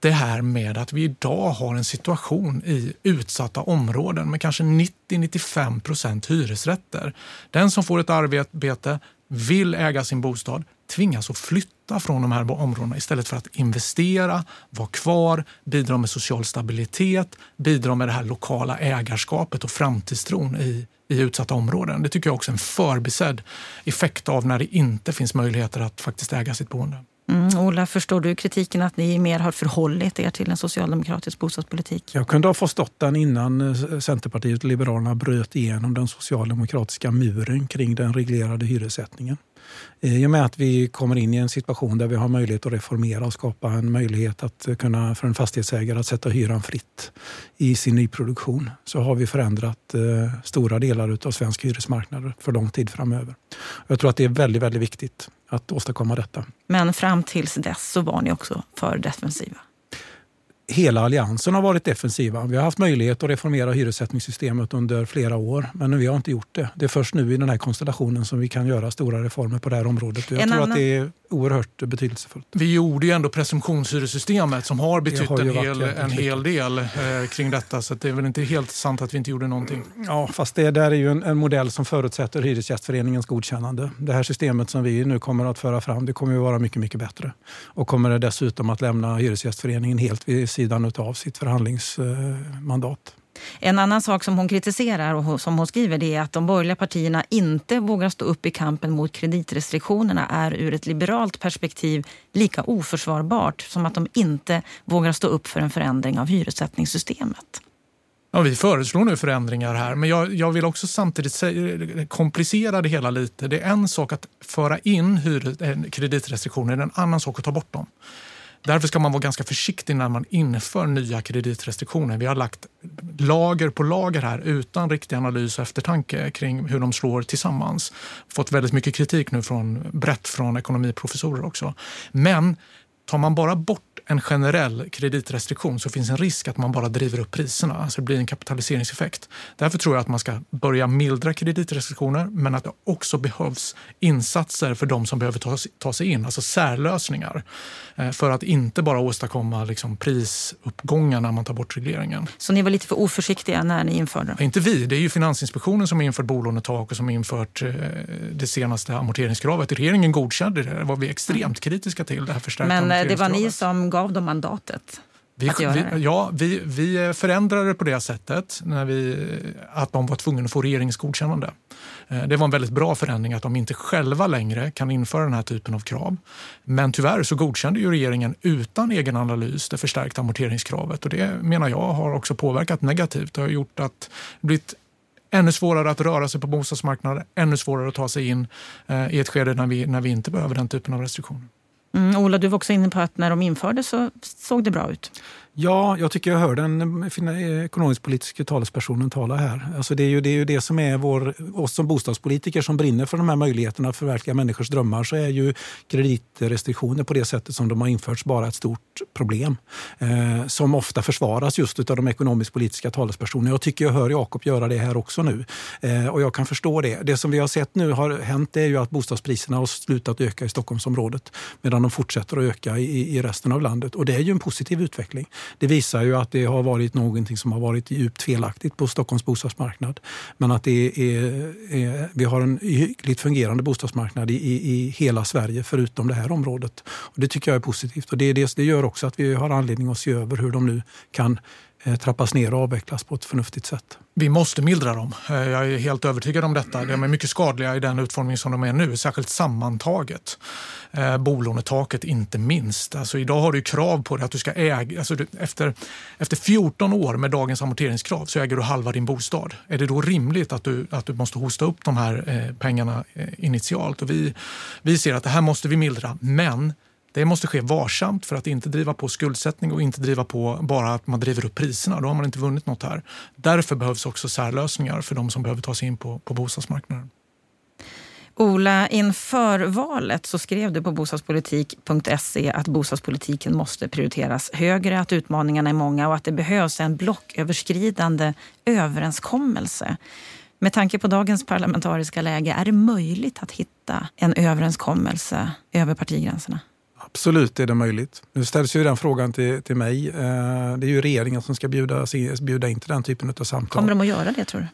det här med att vi idag har en situation i utsatta områden med kanske 90-95 procent hyresrätter. Den som får ett arbete vill äga sin bostad tvingas att flytta från de här områdena istället för att investera, vara kvar, bidra med social stabilitet, bidra med det här lokala ägarskapet och framtidstron i, i utsatta områden. Det tycker jag också är en förbisedd effekt av när det inte finns möjligheter att faktiskt äga sitt boende. Mm, Ola, förstår du kritiken att ni mer har förhållit er till en socialdemokratisk bostadspolitik? Jag kunde ha förstått den innan eh, Centerpartiet och Liberalerna bröt igenom den socialdemokratiska muren kring den reglerade hyressättningen. Eh, I och med att vi kommer in i en situation där vi har möjlighet att reformera och skapa en möjlighet att kunna, för en fastighetsägare att sätta hyran fritt i sin nyproduktion så har vi förändrat eh, stora delar av svensk hyresmarknad för lång tid framöver. Jag tror att det är väldigt, väldigt viktigt att åstadkomma detta. Men fram tills dess så var ni också för defensiva? Hela alliansen har varit defensiva. Vi har haft möjlighet att reformera hyressättningssystemet under flera år, men vi har inte gjort det. Det är först nu i den här konstellationen som vi kan göra stora reformer på det här området. Jag en tror annan... att det är oerhört betydelsefullt. Vi gjorde ju ändå presumtionshyressystemet som har betytt har en, hel, en hel del eh, kring detta, så det är väl inte helt sant att vi inte gjorde någonting. Ja, fast det där är ju en, en modell som förutsätter Hyresgästföreningens godkännande. Det här systemet som vi nu kommer att föra fram, det kommer att vara mycket, mycket bättre. Och kommer dessutom att lämna Hyresgästföreningen helt vid sidan av sitt förhandlingsmandat. En annan sak som hon kritiserar och som hon skriver det är att de borgerliga partierna inte vågar stå upp i kampen mot kreditrestriktionerna är ur ett liberalt perspektiv lika oförsvarbart som att de inte vågar stå upp för en förändring av hyressättningssystemet. Ja, vi föreslår nu förändringar här, men jag, jag vill också samtidigt säga, komplicera det hela lite. Det är en sak att föra in hyr, eh, kreditrestriktioner, det är en annan sak att ta bort dem. Därför ska man vara ganska försiktig när man inför nya kreditrestriktioner. Vi har lagt lager på lager här utan riktig analys och eftertanke kring hur de slår tillsammans. Fått väldigt mycket kritik nu från, brett från ekonomiprofessorer också. Men tar man bara bort en generell kreditrestriktion så finns en risk att man bara driver upp priserna. Alltså det blir en kapitaliseringseffekt. Därför tror jag att man ska börja mildra kreditrestriktioner men att det också behövs insatser för de som behöver ta, ta sig in, alltså särlösningar. Eh, för att inte bara åstadkomma liksom prisuppgångar när man tar bort regleringen. Så ni var lite för oförsiktiga när ni införde det? Inte vi. Det är ju Finansinspektionen som har infört bolånetak och som har infört eh, det senaste amorteringskravet. Regeringen godkände det. Det var vi extremt kritiska till. Det här förstärkta det var ni som gav dem mandatet? Vi, vi, ja, vi, vi förändrade det på det sättet när vi, att de var tvungna att få regeringens godkännande. Eh, det var en väldigt bra förändring att de inte själva längre kan införa den här typen av krav. Men tyvärr så godkände ju regeringen utan egen analys det förstärkta amorteringskravet och det menar jag har också påverkat negativt. Det har gjort att det blivit ännu svårare att röra sig på bostadsmarknaden, ännu svårare att ta sig in eh, i ett skede när vi, när vi inte behöver den typen av restriktioner. Mm, Ola, du var också inne på att när de infördes så såg det bra ut. Ja, jag tycker jag hör den eh, ekonomisk-politiska talespersonen tala här. Alltså det, är ju, det är ju det som är vår, oss som bostadspolitiker som brinner för de här möjligheterna att förverkliga människors drömmar så är ju kreditrestriktioner på det sättet som de har införts bara ett stort problem. Eh, som ofta försvaras just av de ekonomisk-politiska talespersonerna. Jag tycker jag hör Jakob göra det här också nu. Eh, och jag kan förstå det. Det som vi har sett nu har hänt är ju att bostadspriserna har slutat öka i Stockholmsområdet medan de fortsätter att öka i, i resten av landet. Och det är ju en positiv utveckling. Det visar ju att det har varit någonting som har varit djupt felaktigt på Stockholms bostadsmarknad. Men att det är, är vi har en hyggligt fungerande bostadsmarknad i, i, hela Sverige förutom det här området. Och det tycker jag är positivt. Och det, det, det gör också att vi har anledning att se över hur de nu kan Eh, trappas ner och avvecklas på ett förnuftigt sätt. Vi måste mildra dem. Eh, jag är helt övertygad om detta. De är mycket skadliga i den utformning som de är nu, särskilt sammantaget. Eh, bolånetaket inte minst. Alltså idag har du krav på dig att du ska äga... Alltså efter, efter 14 år med dagens amorteringskrav så äger du halva din bostad. Är det då rimligt att du, att du måste hosta upp de här pengarna initialt? Och vi, vi ser att det här måste vi mildra, men det måste ske varsamt för att inte driva på skuldsättning och inte driva på bara att man driver upp priserna. Då har man inte vunnit något här. Därför behövs också särlösningar för de som behöver ta sig in på, på bostadsmarknaden. Ola, inför valet så skrev du på bostadspolitik.se att bostadspolitiken måste prioriteras högre, att utmaningarna är många och att det behövs en blocköverskridande överenskommelse. Med tanke på dagens parlamentariska läge, är det möjligt att hitta en överenskommelse över partigränserna? Absolut är det möjligt. Nu ställs ju den frågan till, till mig. Eh, det är ju regeringen som ska bjuda, bjuda in till den typen av samtal. Kommer de att göra det tror du?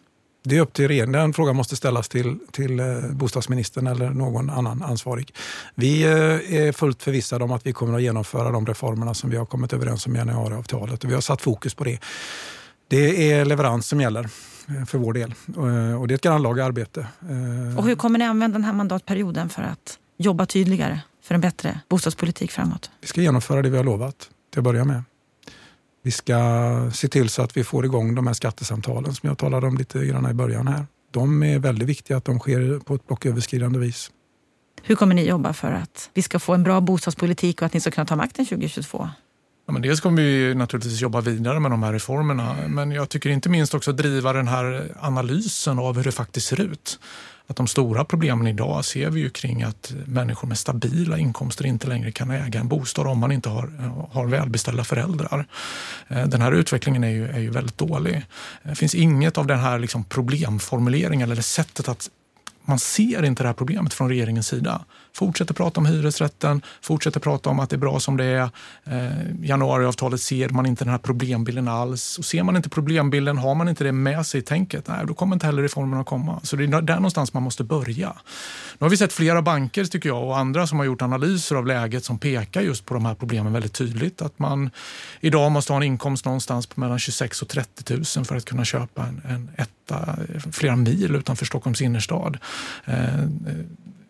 Det är upp till regeringen. Den frågan måste ställas till, till eh, bostadsministern eller någon annan ansvarig. Vi eh, är fullt förvissade om att vi kommer att genomföra de reformerna som vi har kommit överens om i januariavtalet. Vi har satt fokus på det. Det är leverans som gäller för vår del och det är ett grannlaga arbete. Och hur kommer ni använda den här mandatperioden för att jobba tydligare? För en bättre bostadspolitik framåt? Vi ska genomföra det vi har lovat till att börja med. Vi ska se till så att vi får igång de här skattesamtalen som jag talade om lite grann i början här. De är väldigt viktiga att de sker på ett blocköverskridande vis. Hur kommer ni jobba för att vi ska få en bra bostadspolitik och att ni ska kunna ta makten 2022? Ja, men dels kommer vi naturligtvis jobba vidare med de här reformerna men jag tycker inte minst också driva den här analysen av hur det faktiskt ser ut att de stora problemen idag ser vi ju kring att människor med stabila inkomster inte längre kan äga en bostad om man inte har, har välbeställda föräldrar. Eh, den här utvecklingen är ju, är ju väldigt dålig. Eh, det finns inget av den här liksom problemformuleringen eller sättet att man ser inte det här problemet från regeringens sida. Fortsätter prata om hyresrätten, fortsätter prata om att det är bra som det är. Eh, januariavtalet ser man inte den här problembilden alls. Och ser man inte problembilden, har man inte det med sig i tänket, nej, då kommer inte heller reformerna komma. Så det är där någonstans man måste börja. Nu har vi sett flera banker tycker jag och andra som har gjort analyser av läget som pekar just på de här problemen väldigt tydligt. Att man idag måste ha en inkomst någonstans på mellan 26 och 30 000 för att kunna köpa en, en etta flera mil utanför Stockholms innerstad. Eh,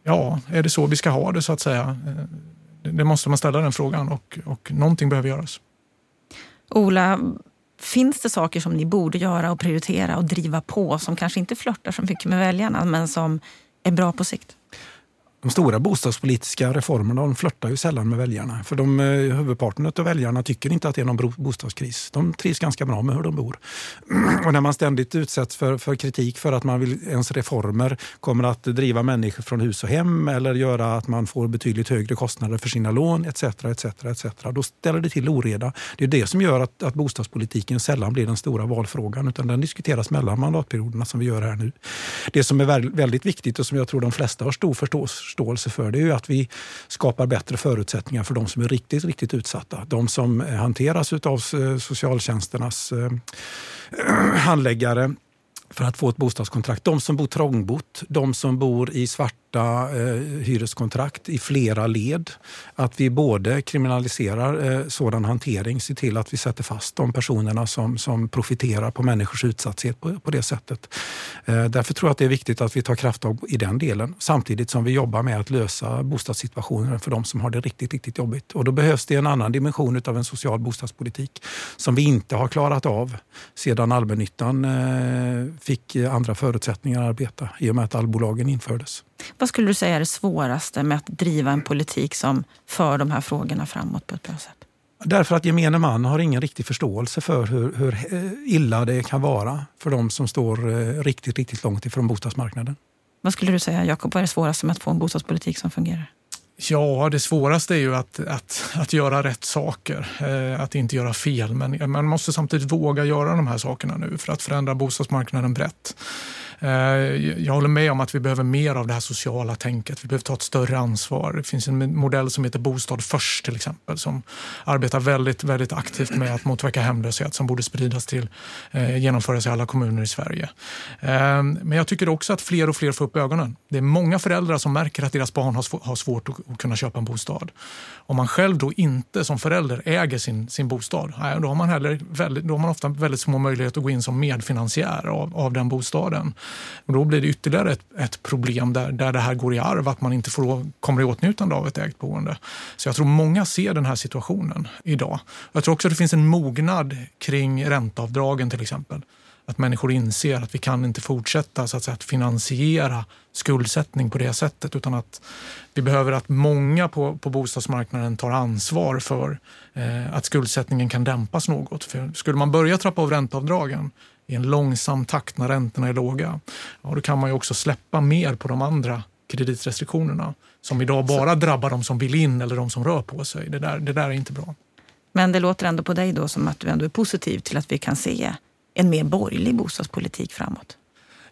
ja, är det så vi ska ha det så att säga? Eh, det måste man ställa den frågan och, och någonting behöver göras. Ola, finns det saker som ni borde göra och prioritera och driva på som kanske inte flörtar så mycket med väljarna men som är bra på sikt? De stora bostadspolitiska reformerna de flörtar ju sällan med väljarna. För de, eh, huvudparten av väljarna tycker inte att det är någon bostadskris. De trivs ganska bra med hur de bor. Och när man ständigt utsätts för, för kritik för att man vill, ens reformer kommer att driva människor från hus och hem eller göra att man får betydligt högre kostnader för sina lån etc. etc, etc. Då ställer det till oreda. Det är det som gör att, att bostadspolitiken sällan blir den stora valfrågan utan den diskuteras mellan mandatperioderna som vi gör här nu. Det som är väldigt viktigt och som jag tror de flesta har stor förståelse förståelse för det är ju att vi skapar bättre förutsättningar för de som är riktigt, riktigt utsatta. De som eh, hanteras av eh, socialtjänsternas eh, handläggare för att få ett bostadskontrakt. De som bor trångbott, de som bor i svart korta eh, hyreskontrakt i flera led. Att vi både kriminaliserar eh, sådan hantering, ser till att vi sätter fast de personerna som, som profiterar på människors utsatthet på, på det sättet. Eh, därför tror jag att det är viktigt att vi tar krafttag i den delen samtidigt som vi jobbar med att lösa bostadssituationen för de som har det riktigt, riktigt jobbigt. Och då behövs det en annan dimension av en social bostadspolitik som vi inte har klarat av sedan allmännyttan eh, fick andra förutsättningar att arbeta i och med att allbolagen infördes. Vad skulle du säga är det svåraste med att driva en politik som för de här frågorna framåt på ett bra sätt? Därför att gemene man har ingen riktig förståelse för hur, hur eh, illa det kan vara för de som står eh, riktigt, riktigt långt ifrån bostadsmarknaden. Vad skulle du säga, Jakob? Vad är det svåraste med att få en bostadspolitik som fungerar? Ja, det svåraste är ju att, att, att göra rätt saker, eh, att inte göra fel. Men man måste samtidigt våga göra de här sakerna nu för att förändra bostadsmarknaden brett. Eh, jag håller med om att vi behöver mer av det här sociala tänket. Vi behöver ta ett större ansvar. Det finns en modell som heter Bostad först till exempel som arbetar väldigt, väldigt aktivt med att motverka hemlöshet som borde spridas till, eh, genomföras i alla kommuner i Sverige. Ehm, men jag tycker också att fler och fler får upp ögonen. Det är många föräldrar som märker att deras barn har svårt att kunna köpa en bostad. Om man själv då inte som förälder äger sin, sin bostad, då har, man heller väldigt, då har man ofta väldigt små möjligheter att gå in som medfinansiär av, av den bostaden. Och då blir det ytterligare ett, ett problem där, där det här går i arv, att man inte får, kommer i åtnjutande av ett ägt boende. Så jag tror många ser den här situationen idag. Jag tror också att det finns en mognad kring ränteavdragen till exempel. Att människor inser att vi kan inte fortsätta så att, säga, att finansiera skuldsättning på det sättet utan att vi behöver att många på, på bostadsmarknaden tar ansvar för eh, att skuldsättningen kan dämpas något. För skulle man börja trappa av ränteavdragen i en långsam takt när räntorna är låga, ja, då kan man ju också släppa mer på de andra kreditrestriktionerna som idag bara drabbar de som vill in eller de som rör på sig. Det där, det där är inte bra. Men det låter ändå på dig då som att du ändå är positiv till att vi kan se en mer borgerlig bostadspolitik framåt?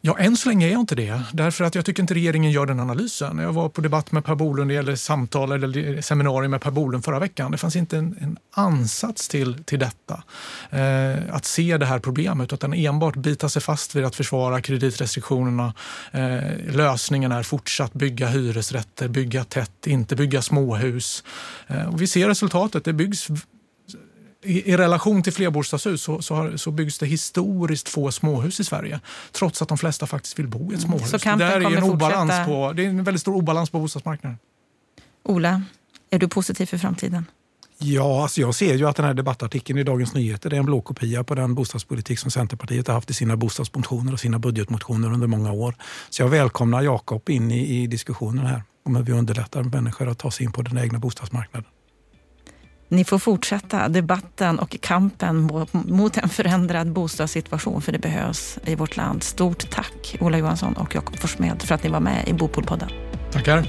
Ja, än så länge är jag inte det. Därför att jag tycker inte regeringen gör den analysen. Jag var på debatt med Per Bolund, eller samtal eller seminarium med Per Bolund förra veckan. Det fanns inte en, en ansats till, till detta. Eh, att se det här problemet, utan enbart bita sig fast vid att försvara kreditrestriktionerna. Eh, lösningen är fortsatt bygga hyresrätter, bygga tätt, inte bygga småhus. Eh, och vi ser resultatet. Det byggs i, i, relation till flerbostadshus så, så, har, så, byggs det historiskt få småhus i Sverige. Trots att de flesta faktiskt vill bo i ett mm. småhus. Så det, är en obalans på, det är en väldigt stor obalans på bostadsmarknaden. Ola, är du positiv för framtiden? Ja, alltså jag ser ju att den här debattartikeln i Dagens Nyheter är en blåkopia på den bostadspolitik som Centerpartiet har haft i sina bostadsmotioner och sina budgetmotioner under många år. Så jag välkomnar Jakob in i, i diskussionen här om hur vi underlättar människor att ta sig in på den egna bostadsmarknaden. Ni får fortsätta debatten och kampen mot en förändrad bostadssituation, för det behövs i vårt land. Stort tack Ola Johansson och Jakob Forssmed för att ni var med i Bopolpodden. Tackar.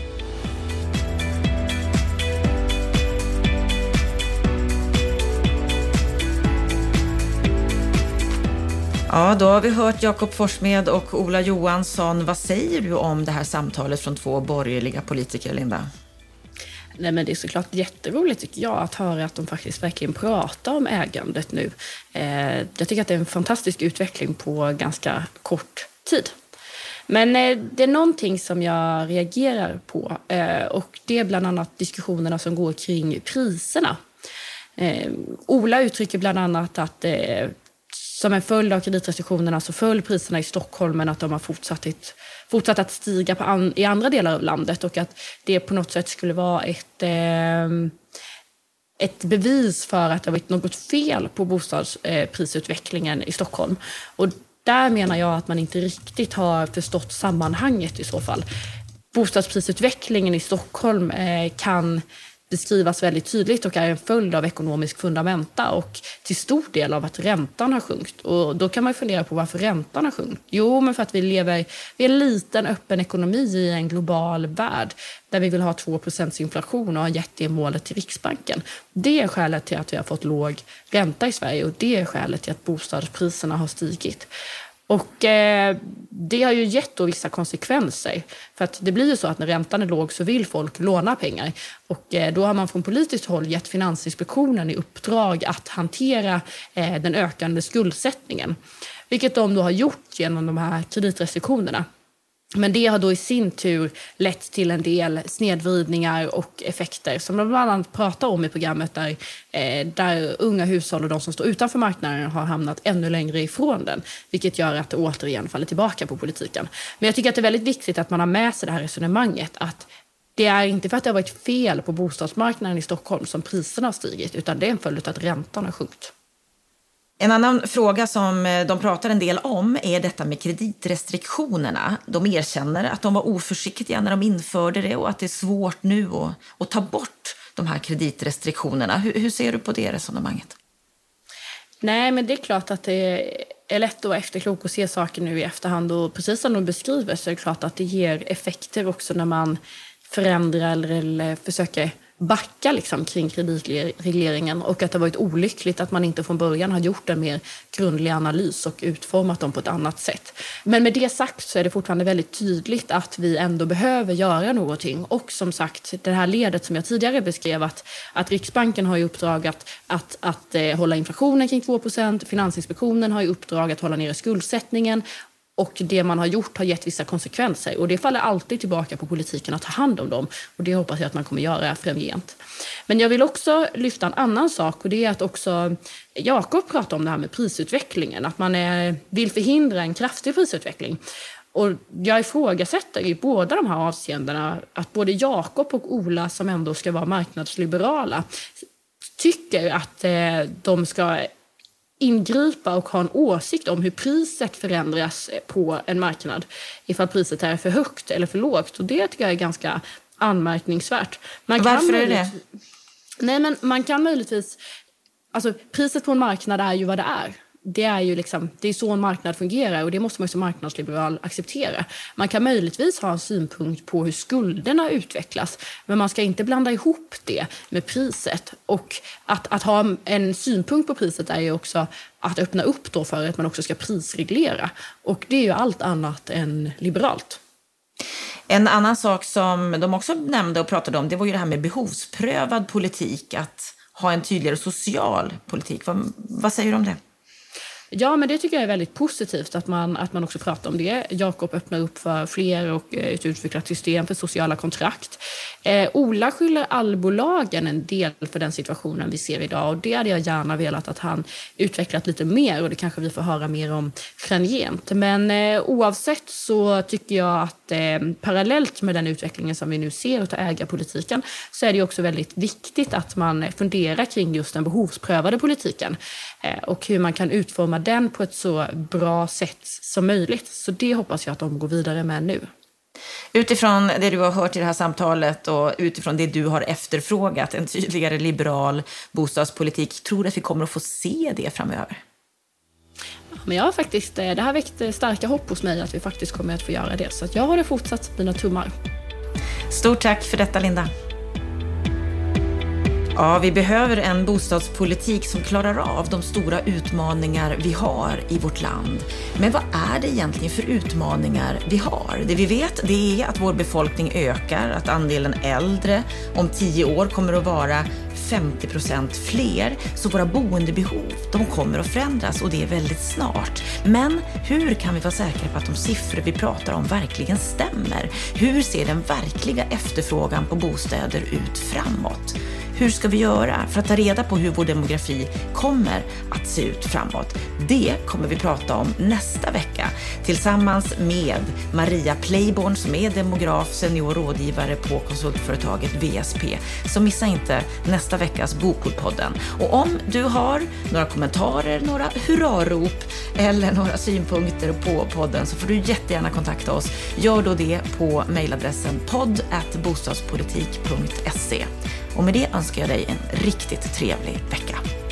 Ja, då har vi hört Jakob Forssmed och Ola Johansson. Vad säger du om det här samtalet från två borgerliga politiker, Linda? Nej, men det är såklart jätteroligt tycker jag att höra att de faktiskt verkligen pratar om ägandet nu. Eh, jag tycker att det är en fantastisk utveckling på ganska kort tid. Men eh, det är någonting som jag reagerar på eh, och det är bland annat diskussionerna som går kring priserna. Eh, Ola uttrycker bland annat att eh, som en följd av kreditrestriktionerna så föll priserna i Stockholm men att de har fortsatt, ett, fortsatt att stiga an, i andra delar av landet och att det på något sätt skulle vara ett, eh, ett bevis för att det har varit något fel på bostadsprisutvecklingen eh, i Stockholm. Och där menar jag att man inte riktigt har förstått sammanhanget i så fall. Bostadsprisutvecklingen i Stockholm eh, kan beskrivas väldigt tydligt och är en följd av ekonomisk fundamenta och till stor del av att räntan har sjunkit. Och då kan man fundera på varför räntan har sjunkit. Jo, men för att vi lever i en liten öppen ekonomi i en global värld där vi vill ha 2% inflation och har gett det målet till Riksbanken. Det är skälet till att vi har fått låg ränta i Sverige och det är skälet till att bostadspriserna har stigit. Och eh, det har ju gett då vissa konsekvenser. För att det blir ju så att när räntan är låg så vill folk låna pengar. Och eh, då har man från politiskt håll gett Finansinspektionen i uppdrag att hantera eh, den ökande skuldsättningen. Vilket de då har gjort genom de här kreditrestriktionerna. Men det har då i sin tur lett till en del snedvridningar och effekter som de bland annat pratar om i programmet där, eh, där unga hushåll och de som står utanför marknaden har hamnat ännu längre ifrån den. Vilket gör att det återigen faller tillbaka på politiken. Men jag tycker att det är väldigt viktigt att man har med sig det här resonemanget att det är inte för att det har varit fel på bostadsmarknaden i Stockholm som priserna har stigit utan det är en följd av att räntan har sjunkit. En annan fråga som eh, de pratar en del om är detta med kreditrestriktionerna. De erkänner att de var oförsiktiga när de införde det och att det är svårt nu att, att ta bort de här kreditrestriktionerna. Hur, hur, ser du på det resonemanget? Nej, men det är klart att det är lätt att vara efterklok och se saker nu i efterhand. Och precis som de beskriver så är det klart att det ger effekter också när man förändrar eller, eller försöker backa liksom kring kreditregleringen och att det varit olyckligt att man inte från början har gjort en mer grundlig analys och utformat dem på ett annat sätt. Men med det sagt så är det fortfarande väldigt tydligt att vi ändå behöver göra någonting. Och som sagt, det här ledet som jag tidigare beskrev att, att Riksbanken har i uppdrag att, att, att eh, hålla inflationen kring 2% Finansinspektionen har i uppdrag att hålla nere skuldsättningen och det man har gjort har gett vissa konsekvenser. Och det faller alltid tillbaka på politiken att ta hand om dem. Och det hoppas jag att man kommer göra framgent. Men jag vill också lyfta en annan sak och det är att också Jakob pratar om det här med prisutvecklingen. Att man är, vill förhindra en kraftig prisutveckling. Och jag ifrågasätter i båda de här avseendena att både Jakob och Ola, som ändå ska vara marknadsliberala, tycker att eh, de ska ingripa och ha en åsikt om hur priset förändras på en marknad. Ifall priset är för högt eller för lågt. Och det tycker jag är ganska anmärkningsvärt. Man Varför är det? Nej, men man kan möjligtvis... Alltså, priset på en marknad är ju vad det är det är ju liksom, det är så en marknad fungerar och det måste man som marknadsliberal acceptera. Man kan möjligtvis ha en synpunkt på hur skulderna utvecklas men man ska inte blanda ihop det med priset. Och att, att ha en synpunkt på priset är ju också att öppna upp då för att man också ska prisreglera. Och det är ju allt annat än liberalt. En annan sak som de också nämnde och pratade om det var ju det här med behovsprövad politik. Att ha en tydligare social politik. Vad, vad säger du om det? Ja, men det tycker jag är väldigt positivt att man, att man också pratar om det. Jakob öppnar upp för fler och eh, ett utvecklat system för sociala kontrakt. Eh, Ola skyller allbolagen en del för den situationen vi ser idag och det hade jag gärna velat att han utvecklat lite mer och det kanske vi får höra mer om framgent. Men eh, oavsett så tycker jag att eh, parallellt med den utvecklingen som vi nu ser av ägarpolitiken så är det också väldigt viktigt att man funderar kring just den behovsprövade politiken eh, och hur man kan utforma den på ett så bra sätt som möjligt. Så det hoppas jag att de går vidare med nu. Utifrån det du har hört i det här samtalet och utifrån det du har efterfrågat, en tydligare liberal bostadspolitik, tror du att vi kommer att få se det framöver? Men jag har faktiskt, eh, det här väckte starka hopp hos mig att vi faktiskt kommer att få göra det. Så jag har det fortsatt mina tummar. Stort tack för detta, Linda. Ja, vi behöver en bostadspolitik som klarar av de stora utmaningar vi har i vårt land. Men vad är det egentligen för utmaningar vi har? Det vi vet det är att vår befolkning ökar, att andelen äldre om tio år kommer att vara 50 procent fler. Så våra boendebehov, de kommer att förändras och det är väldigt snart. Men hur kan vi vara säkra på att de siffror vi pratar om verkligen stämmer? Hur ser den verkliga efterfrågan på bostäder ut framåt? Hur ska vi göra för att ta reda på hur vår demografi kommer att se ut framåt? Det kommer vi prata om nästa vecka tillsammans med Maria Playborn som är demograf, senior rådgivare på konsultföretaget VSP. Så missa inte nästa veckas Bokordpodden. Och om du har några kommentarer, några hurrarop eller några synpunkter på podden så får du jättegärna kontakta oss. Gör då det på mejladressen podd bostadspolitik.se. Och med det önskar jag dig en riktigt trevlig vecka.